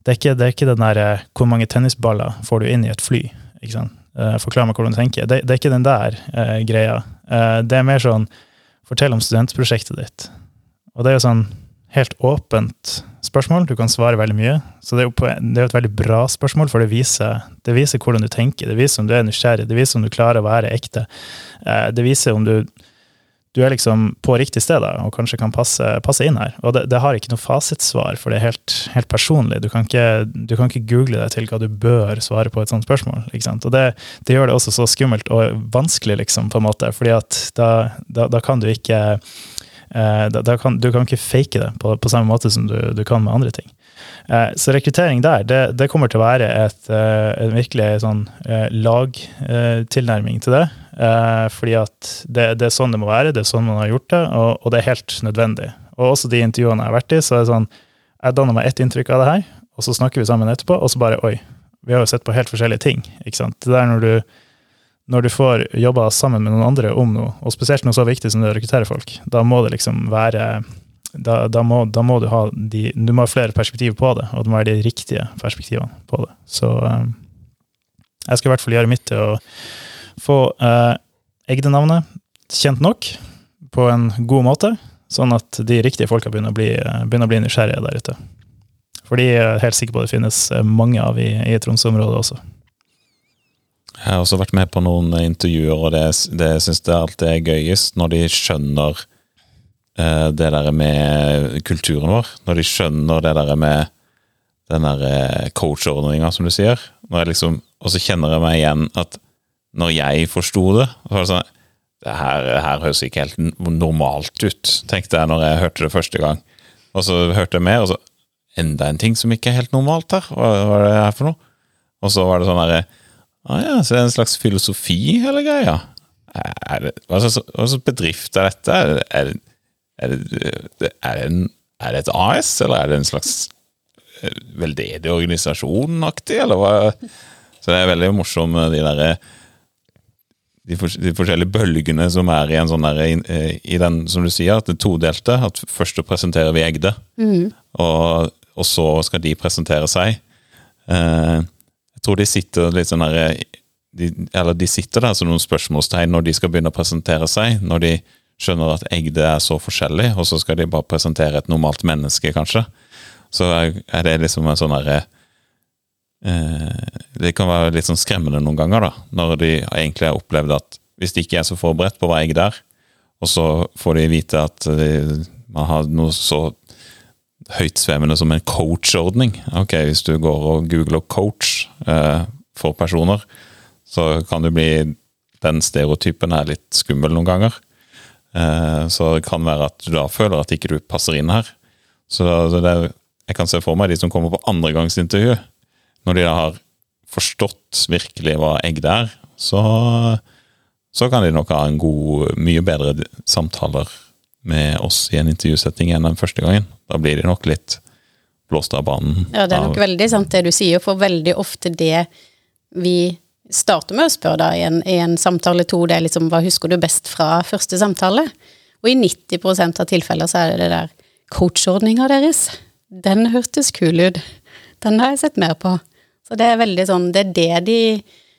Speaker 3: det er ikke, det er ikke den der hvor mange tennisballer får du inn i et fly. ikke sant? Uh, forklare meg hvordan du tenker. Det, det, er ikke den der uh, greia. Uh, det er mer sånn Fortell om studentprosjektet ditt. Og det er jo sånn helt åpent spørsmål. Du kan svare veldig mye. Så det er jo, på, det er jo et veldig bra spørsmål, for det viser, det viser, hvordan du tenker. Det viser om du er nysgjerrig. Det viser om du klarer å være ekte. Det viser om du du er liksom på riktig sted da, og kanskje kan passe, passe inn her. Og det, det, har ikke noe fasitsvar, for det er helt, helt personlig. Du kan, ikke, du kan, ikke, google deg til hva du bør svare på et sånt spørsmål. Og det, det gjør det også så skummelt og vanskelig, liksom, på en måte, fordi at da, da, da kan du ikke eh, da, kan, Du kan ikke fake det på, på samme måte som du, du kan med andre ting. Eh, så rekruttering der, det, det, kommer til å være et, eh, en virkelig sånn eh, lagtilnærming til det. Fordi at det, det, er sånn det må være, det er sånn man har gjort det, og, og det er helt nødvendig. Og også de intervjuene jeg har vært i, så er det sånn Jeg danner meg ett inntrykk av det her, og så snakker vi sammen etterpå, og så bare Oi, vi har jo sett på helt forskjellige ting. ikke sant? Det der når du når du får jobba sammen med noen andre om noe, og spesielt noe så viktig som det å rekruttere folk, da må det liksom være da, da, må, da, må, du ha de, du må ha flere perspektiver på det, og det må være de riktige perspektivene på det. Så um, jeg skal i hvert fall gjøre mitt til å få eh, egne navnet kjent nok på en god måte, sånn at de riktige folka begynner bli, begynner å bli nysgjerrige der ute. For de er helt sikker på at det finnes mange av i, i Tromsø-området også.
Speaker 1: Jeg har også vært med på noen intervjuer, og det, det syns jeg alltid er gøyest når de skjønner Eh, det der med kulturen vår. Når de skjønner det der med den der coach-ordninga, som du sier. Liksom, og så kjenner jeg meg igjen at når jeg forsto det, var det sånn det her, her høres ikke helt normalt ut, tenkte jeg når jeg hørte det første gang. Og så hørte jeg mer, og så enda en ting som ikke er helt normalt her. Hva, hva er det her for noe? Og så var det sånn derre ah ja, så det er en slags filosofi, hele greia. Er det, hva slags bedrift er dette? Er det, er det, er en Er det et AS, eller er det en slags eh, veldedig organisasjon-aktig, eller hva? Så det er veldig morsomt de derre de, fors- de forskjellige bølgene som er i en sånn der, i, i den, som du sier, at det todelte. At først så presenterer vi Egde, og, og så skal de presentere seg. Eh, jeg tror de sitter litt sånn der de, Eller de sitter der som noen spørsmålstegn når de skal begynne å presentere seg. Når de skjønner at Egde er så forskjellig, og så skal de bare presentere et normalt menneske, kanskje. Så er, er det liksom en sånn derre eh, Det kan være litt sånn skremmende noen ganger, da. Når de egentlig har opplevd at hvis de ikke er så forberedt på hva jeg er, og så får de vite at de, man har noe så høytsvevende som en coach-ordning. Ok, Hvis du går og googler coach eh, for personer, så kan du bli Den stereotypen er litt skummel noen ganger. Eh, så det kan være at du da føler at ikke du passer inn her. Så det, er- jeg kan se for meg de som kommer på andregangsintervju, når de da har forstått virkelig hva egg det er, så, så kan de nok ha en god, mye bedre samtaler med oss i en intervjusetting enn den første gangen. Da blir de nok litt blåst av banen.
Speaker 2: Ja, det er nok veldig sant det du sier, for veldig ofte det vi starter med å spørre da i en, i en samtale to, det er liksom hva husker du best fra første samtale? Og i 90% av tilfeller så er det det der coachordninga deres. Den hørtes kul ut. Den har jeg sett mer på. Så det er veldig sånn, det er det de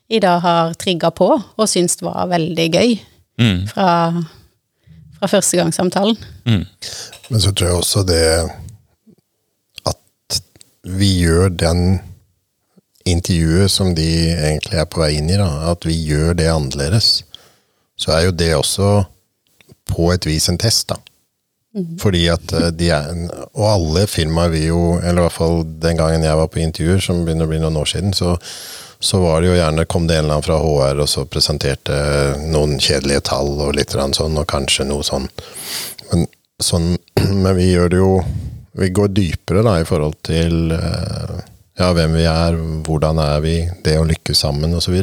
Speaker 2: i dag har trigga på og syns var veldig gøy
Speaker 1: Mm,
Speaker 2: fra, fra førstegangssamtalen.
Speaker 1: mm,
Speaker 4: Men så tror jeg også det at vi gjør den intervjuet som de egentlig er på vei inn i, da, at vi gjør det annerledes, så er jo det også på et vis en test, da. Fordi at eh, de er Og alle firmaer vi jo, eller i hvert fall den gangen jeg var på intervjuer, som begynner å bli noen år siden, så, så var det jo gjerne kom det en eller annen fra HR og så presenterte noen kjedelige tall og litt sånn, og kanskje noe sånn. Men, sånn, men vi gjør det jo Vi går dypere da i forhold til eh, ja, hvem vi er, hvordan er vi, det å lykkes sammen osv.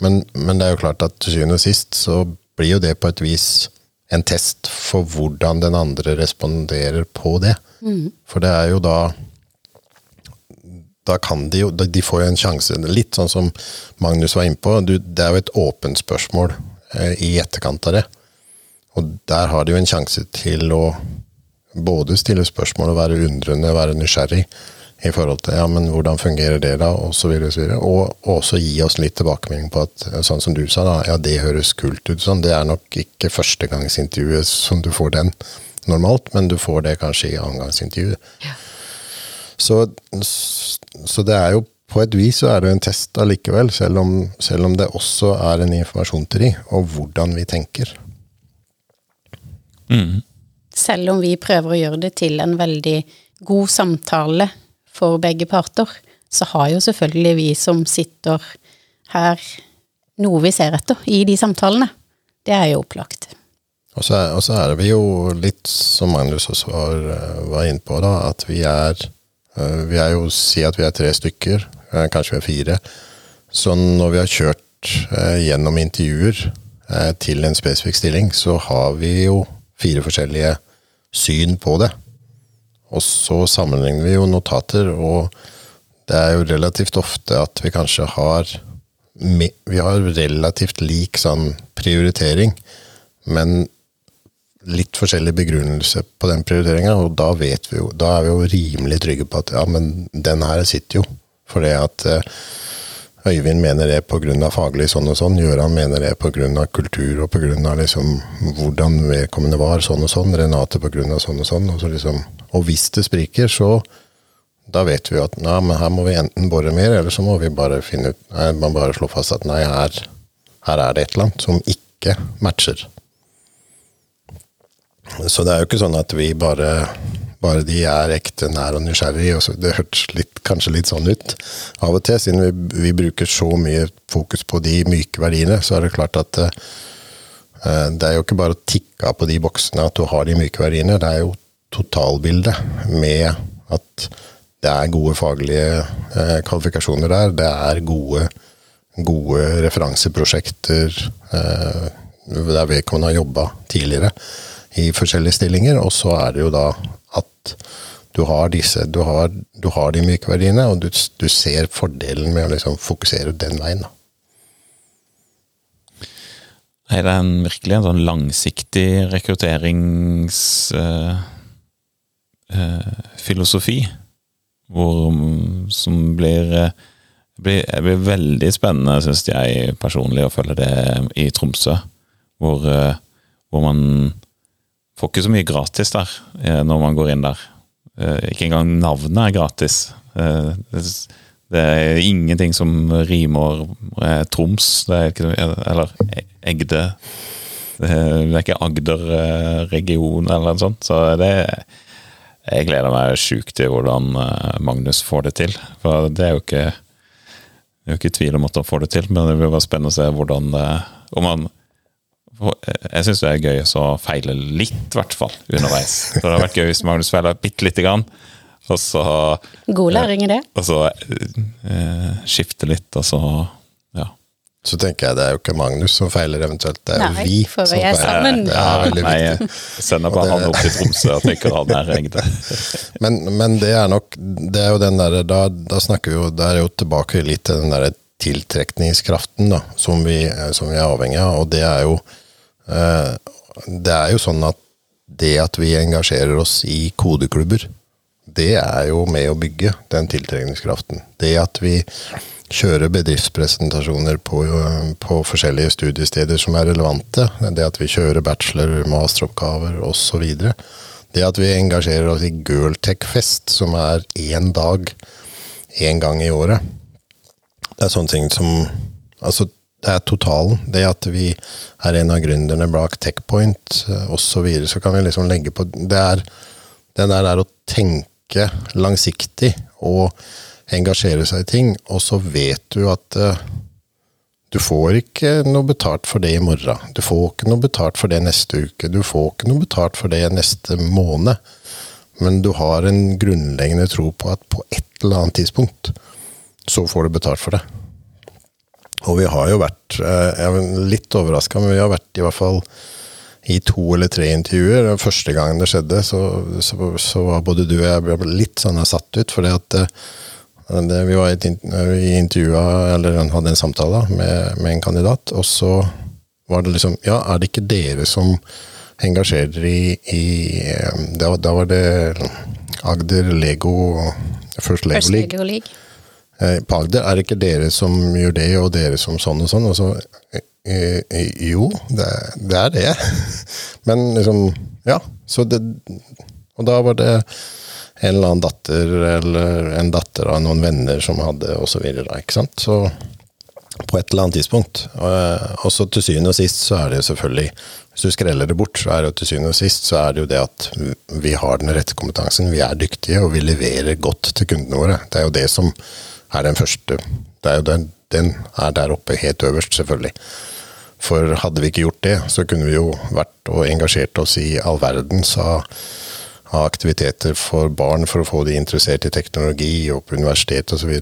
Speaker 4: Men, men det er jo klart at til syvende og sist så blir jo det på et vis en test for hvordan den andre responderer på det. For det er jo da da kan de jo De får jo en sjanse, litt sånn som Magnus var innpå. Du, det er jo et åpent spørsmål eh, i etterkant av det. Og der har de jo en sjanse til å både stille spørsmål og være undrende, være nysgjerrig i forhold til ja, men hvordan fungerer det da, og så videre. Og, så videre. og, og også gi oss litt tilbakemelding på at sånn som du sa, da, ja det høres kult ut. sånn, Det er nok ikke førstegangsintervjuet som du får den normalt, men du får det kanskje i annengangsintervjuet. Så, så det er jo på et vis så er det jo en test allikevel, selv om, selv om det også er en informasjon til de, og hvordan vi tenker.
Speaker 1: mm.
Speaker 2: selv om vi prøver å gjøre det til en veldig god samtale for begge parter, så har jo selvfølgelig vi som sitter her, noe vi ser etter i de samtalene. Det er jo opplagt.
Speaker 4: Og så er, og så er vi jo litt, som Magnus også var, eh, var inne på, da, at vi er eh, Vi er jo Si at vi er tre stykker, eh, kanskje vi er fire. Så når vi har kjørt gjennom intervjuer til en spesifikk stilling, så har vi jo fire forskjellige syn på det. Og så sammenligner vi jo notater, og det er jo relativt ofte at vi kanskje har Vi har relativt lik sånn prioritering, men litt forskjellig begrunnelse på den prioriteringa, og da jo, da er vi jo rimelig trygge på at ja, men den her sitter jo. For det at eh, Øyvind mener det pga. faglig sånn og sånn, Gøran mener det pga. kultur og pga. Liksom, hvordan vedkommende var sånn og sånn, Renate pga. sånn og sånn. Og, så liksom, og hvis det spriker, så da vet vi at nei, men her må vi enten bore mer, eller så må vi bare finne ut nei, man bare slå fast at nei, her, her er det et eller annet som ikke matcher. Så det er jo ikke sånn at vi bare bare de er ekte nær og nysgjerrig. Og så, det hørtes kanskje litt sånn ut av og til, siden vi, vi bruker så mye fokus på de myke verdiene. Så er det klart at uh, det er jo ikke bare å tikke av på de boksene at du har de myke verdiene. Det er jo totalbildet med at det er gode faglige uh, kvalifikasjoner der. Det er gode, gode referanseprosjekter uh, der vedkommende har jobba tidligere i forskjellige stillinger. Og så er det jo da at du har disse, du har, du har de myke verdiene, og du, du ser fordelen med å liksom fokusere den veien. da.
Speaker 1: Nei, det er en, virkelig en sånn langsiktig rekrutteringsfilosofi? Eh, hvor som blir, eh, blir, blir veldig spennende, syns jeg personlig, å følge det i Tromsø. Hvor, eh, hvor man får ikke så mye gratis der eh, når man går inn der. Eh, ikke engang navnet er gratis. Eh, det, det er ingenting som rimer Troms, det ikke, eller Egde. Det er ikke Agder-region eller noe sånt. Så det Jeg gleder meg sjukt til hvordan Magnus får det til. For det er jo ikke det er jo ikke tvil om at han får det til, men det blir bare spennende å se hvordan Om han jeg syns det er gøy å feile litt, i hvert fall, underveis. Så det hadde vært gøy hvis Magnus feiler bitte lite grann. Og så
Speaker 2: God læring i det.
Speaker 1: Og så eh, skifte litt, og så ja.
Speaker 4: Så tenker jeg det er jo ikke Magnus som feiler eventuelt, det er jo vi
Speaker 2: for vi er sammen.
Speaker 4: Det er veldig
Speaker 1: Nei,
Speaker 4: viktig.
Speaker 1: jeg sender bare han opp til Tromsø og tenker han er Egde.
Speaker 4: Men, men det er nok Det er jo den derre da, da snakker vi jo Da er jo tilbake litt til den derre tiltrekningskraften da, som vi, som vi er avhengig av, og det er jo eh, Det er jo sånn at det at vi engasjerer oss i kodeklubber, det er jo med å bygge den tiltrekningskraften. Det at vi kjører bedriftspresentasjoner på, på forskjellige studiesteder som er relevante, det at vi kjører bachelor, masteroppgaver osv. Det at vi engasjerer oss i Girltech-fest, som er én dag én gang i året. Det er sånne ting som Altså, det er totalen. Det at vi er en av gründerne bak Techpoint osv. Så, så kan vi liksom legge på Det er den der, er å tenke langsiktig og engasjere seg i ting, og så vet du at uh, du får ikke noe betalt for det i morgen. Du får ikke noe betalt for det neste uke. Du får ikke noe betalt for det neste måned. Men du har en grunnleggende tro på at på et eller annet tidspunkt så får du betalt for det. Og vi har jo vært Jeg er litt overraska, men vi har vært i hvert fall i to eller tre intervjuer. Første gangen det skjedde, så, så, så var både du og jeg litt sånn satt ut. fordi at det, vi var i intervjua, eller hadde en samtale med, med, en kandidat, og så var det liksom Ja, er det ikke dere som engasjerer i, i da, da, var det Agder Lego First Lego
Speaker 2: First Lego League.
Speaker 4: Eh, på Agder er det ikke dere som gjør det, og dere som sånn og sånn. Og så eh, eh, Jo, det, det, er det. Men liksom Ja. Så det Og da var det en eller annen datter, eller en datter av noen venner som hadde, og så videre, ikke sant. Så på et eller annet tidspunkt. Og så til syvende og sist så er det jo selvfølgelig Hvis du skreller det bort, så er det jo til syvende og sist så er det jo det at vi har den rette kompetansen, vi er dyktige, og vi leverer godt til kundene våre. Det er jo det som er den første. Er den, den er der oppe helt øverst, selvfølgelig. For hadde vi ikke gjort det, så kunne vi jo vært og engasjert oss i all verdens av aktiviteter for barn for å få de interessert i teknologi og på universitet osv.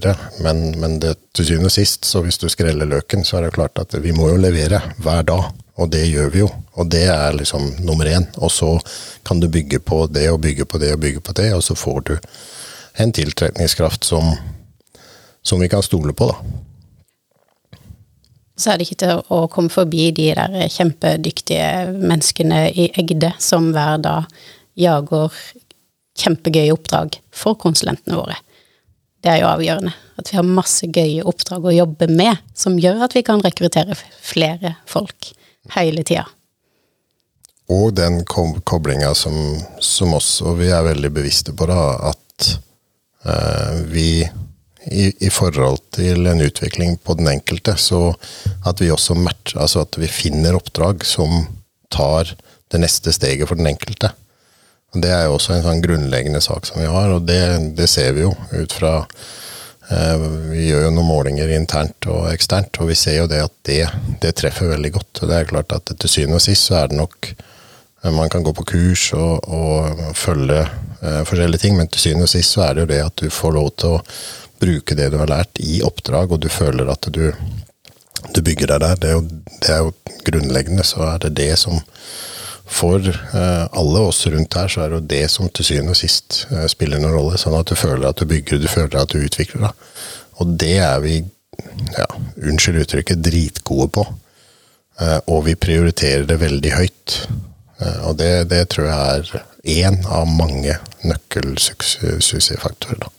Speaker 4: Men, men det, til syvende og sist, så hvis du skreller løken, så er det klart at vi må jo levere hver dag. Og det gjør vi jo. Og det er liksom nummer én. Og så kan du bygge på det og bygge på det og bygge på det, og så får du en tiltrekningskraft som, som vi kan stole på, da.
Speaker 2: Så er det ikke til å komme forbi de der kjempedyktige menneskene i Egde som hver dag jager kjempegøye oppdrag for konsulentene våre. Det er jo avgjørende. At vi har masse gøye oppdrag å jobbe med, som gjør at vi kan rekruttere flere folk hele tida.
Speaker 4: Og den koblinga som, som også vi er veldig bevisste på, da, at eh, vi i, i, forhold til en utvikling på den enkelte, så at vi også matcher, altså at vi finner oppdrag som tar det neste steget for den enkelte. Det er jo også en sånn grunnleggende sak som vi har, og det, det ser vi jo ut fra eh, Vi gjør jo noen målinger internt og eksternt, og vi ser jo det at det, det treffer veldig godt. og Det er klart at til syvende og sist så er det nok Man kan gå på kurs og, og følge eh, forskjellige ting, men til syvende og sist så er det jo det at du får lov til å bruke det du har lært i oppdrag, og du føler at du, du bygger deg der. Det er, jo, det er jo grunnleggende, så er det det som for eh, alle oss rundt her, så er det jo det som til syvende og sist eh, spiller noen rolle. Sånn at du føler at du bygger, du føler at du utvikler. Da. Og det er vi, ja, unnskyld uttrykket, dritgode på. Eh, og vi prioriterer det veldig høyt. Og det, det tror jeg er én av mange nøkkelsuksessfaktorer. da.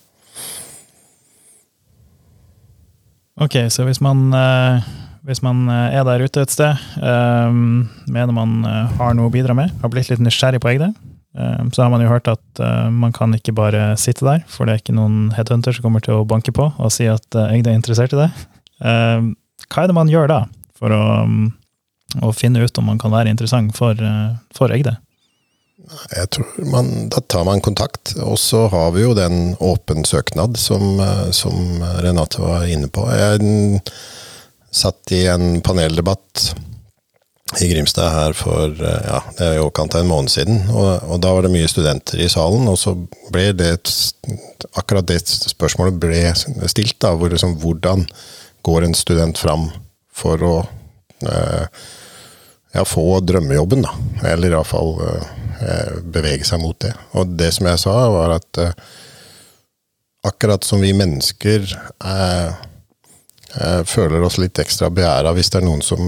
Speaker 3: Ok, så hvis man, eh, hvis man eh, er der ute et sted, eh, mener man har noe å bidra med, har blitt litt nysgjerrig på Egde, eh, så har man jo hørt at man kan ikke bare sitte der, for det er ikke noen headhunter som kommer til å banke på og si at Egde er interessert i det. Hva er det man gjør da, for å, mm, å finne ut om man kan være interessant for, for Egde?
Speaker 4: Jeg tror man, Da tar man kontakt, og så har vi jo den åpen søknad som, eh, som Renate var inne på. Jeg satt i en paneldebatt i Grimstad her for eh, ja, det er i overkant av en måned siden. Og, og da var det mye studenter i salen, og så ble det akkurat det spørsmålet ble stilt. da, hvor liksom, Hvordan går en student fram for å eh, ja, få drømmejobben, da. Eller iallfall eh, bevege seg mot det. Og det som jeg sa, var at eh, akkurat som vi mennesker eh, eh, føler oss litt ekstra begjæra hvis det er noen som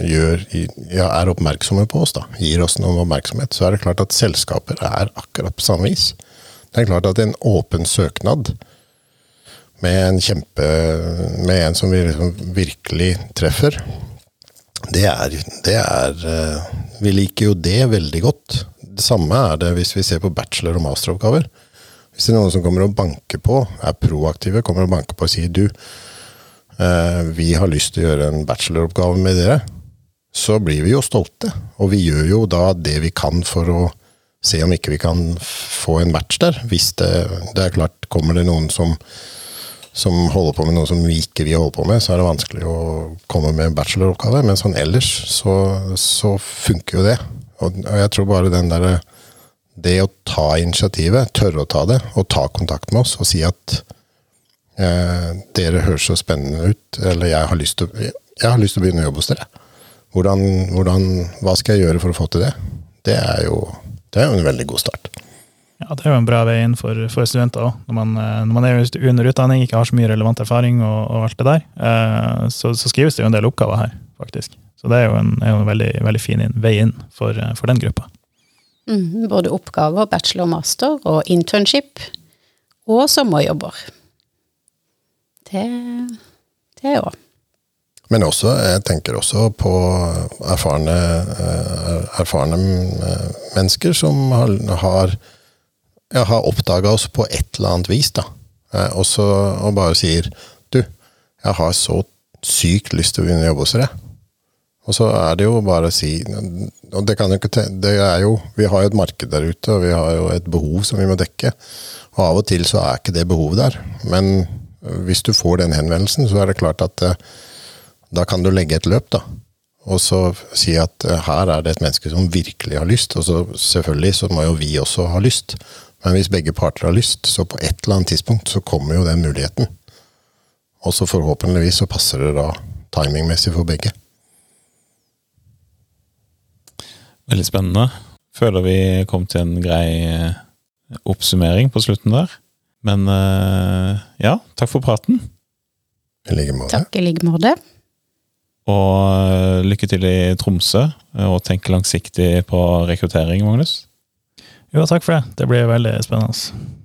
Speaker 4: gjør, ja, er oppmerksomme på oss, da. gir oss noen oppmerksomhet, så er det klart at selskaper er akkurat på samme vis. Det er klart at en åpen søknad med en kjempe Med en som vi liksom virkelig treffer, det er, det er eh, Vi liker jo det veldig godt. Det samme er det hvis vi ser på bachelor- og masteroppgaver. Hvis det er noen som kommer og banker på, er proaktive, kommer og banker på og sier du, eh, vi har lyst til å gjøre en bacheloroppgave med dere, så blir vi jo stolte. Og vi gjør jo da det vi kan for å se om ikke vi kan få en match der. Hvis det, det er klart, kommer det noen som som holder på med noe som vi ikke vil holde på med, så er det vanskelig å komme med en bacheloroppgave. Men sånn ellers så, så funker jo det. Og, jeg tror bare den derre Det å ta initiativet, tørre å ta det, og ta kontakt med oss og si at eh, dere høres så spennende ut, eller jeg har lyst til å begynne å jobbe hos dere. Hvordan, hvordan, hva skal jeg gjøre for å få til det? Det er jo, det er jo en veldig god start.
Speaker 3: Ja, Det er jo en bra vei inn for, for studenter òg. Når, man, eh, når man er under utdanning, ikke har så mye relevant erfaring og, og alt det der, eh, så, så skrives det jo en del oppgaver her, faktisk. Så det er jo en, er jo en veldig, veldig fin inn, vei inn for, eh, for den gruppa.
Speaker 2: Mm, både oppgaver, bachelor, master og internship. Og sommerjobber. Det det òg.
Speaker 4: Men også, jeg tenker også på erfarne, eh, erfarne mennesker som har, har, ja, har oppdaga oss på et eller annet vis. da. Eh, Og, så, og bare sier Du, jeg har så sykt lyst til å begynne å jobbe hos dere. Og så er det jo bare å si og det kan jo ikke, det er jo, Vi har jo et marked der ute, og vi har jo et behov som vi må dekke. Og av og til så er ikke det behovet der. Men hvis du får den henvendelsen, så er det klart at eh, da kan du legge et løp, da. Og så si at eh, her er det et menneske som virkelig har lyst. Og så selvfølgelig så må jo vi også ha lyst. Men hvis begge parter har lyst, så på et eller annet tidspunkt så kommer jo den muligheten. Og så forhåpentligvis så passer det da timingmessig for begge.
Speaker 1: Veldig spennende. Føler vi kom til en grei eh, oppsummering på slutten der. Men eh, ja, takk for praten.
Speaker 4: I like måte.
Speaker 2: Takk i like måte.
Speaker 1: Og eh, lykke til i Tromsø, og tenk langsiktig på rekruttering, Magnus.
Speaker 3: Jo, takk for det. Det blir veldig spennende.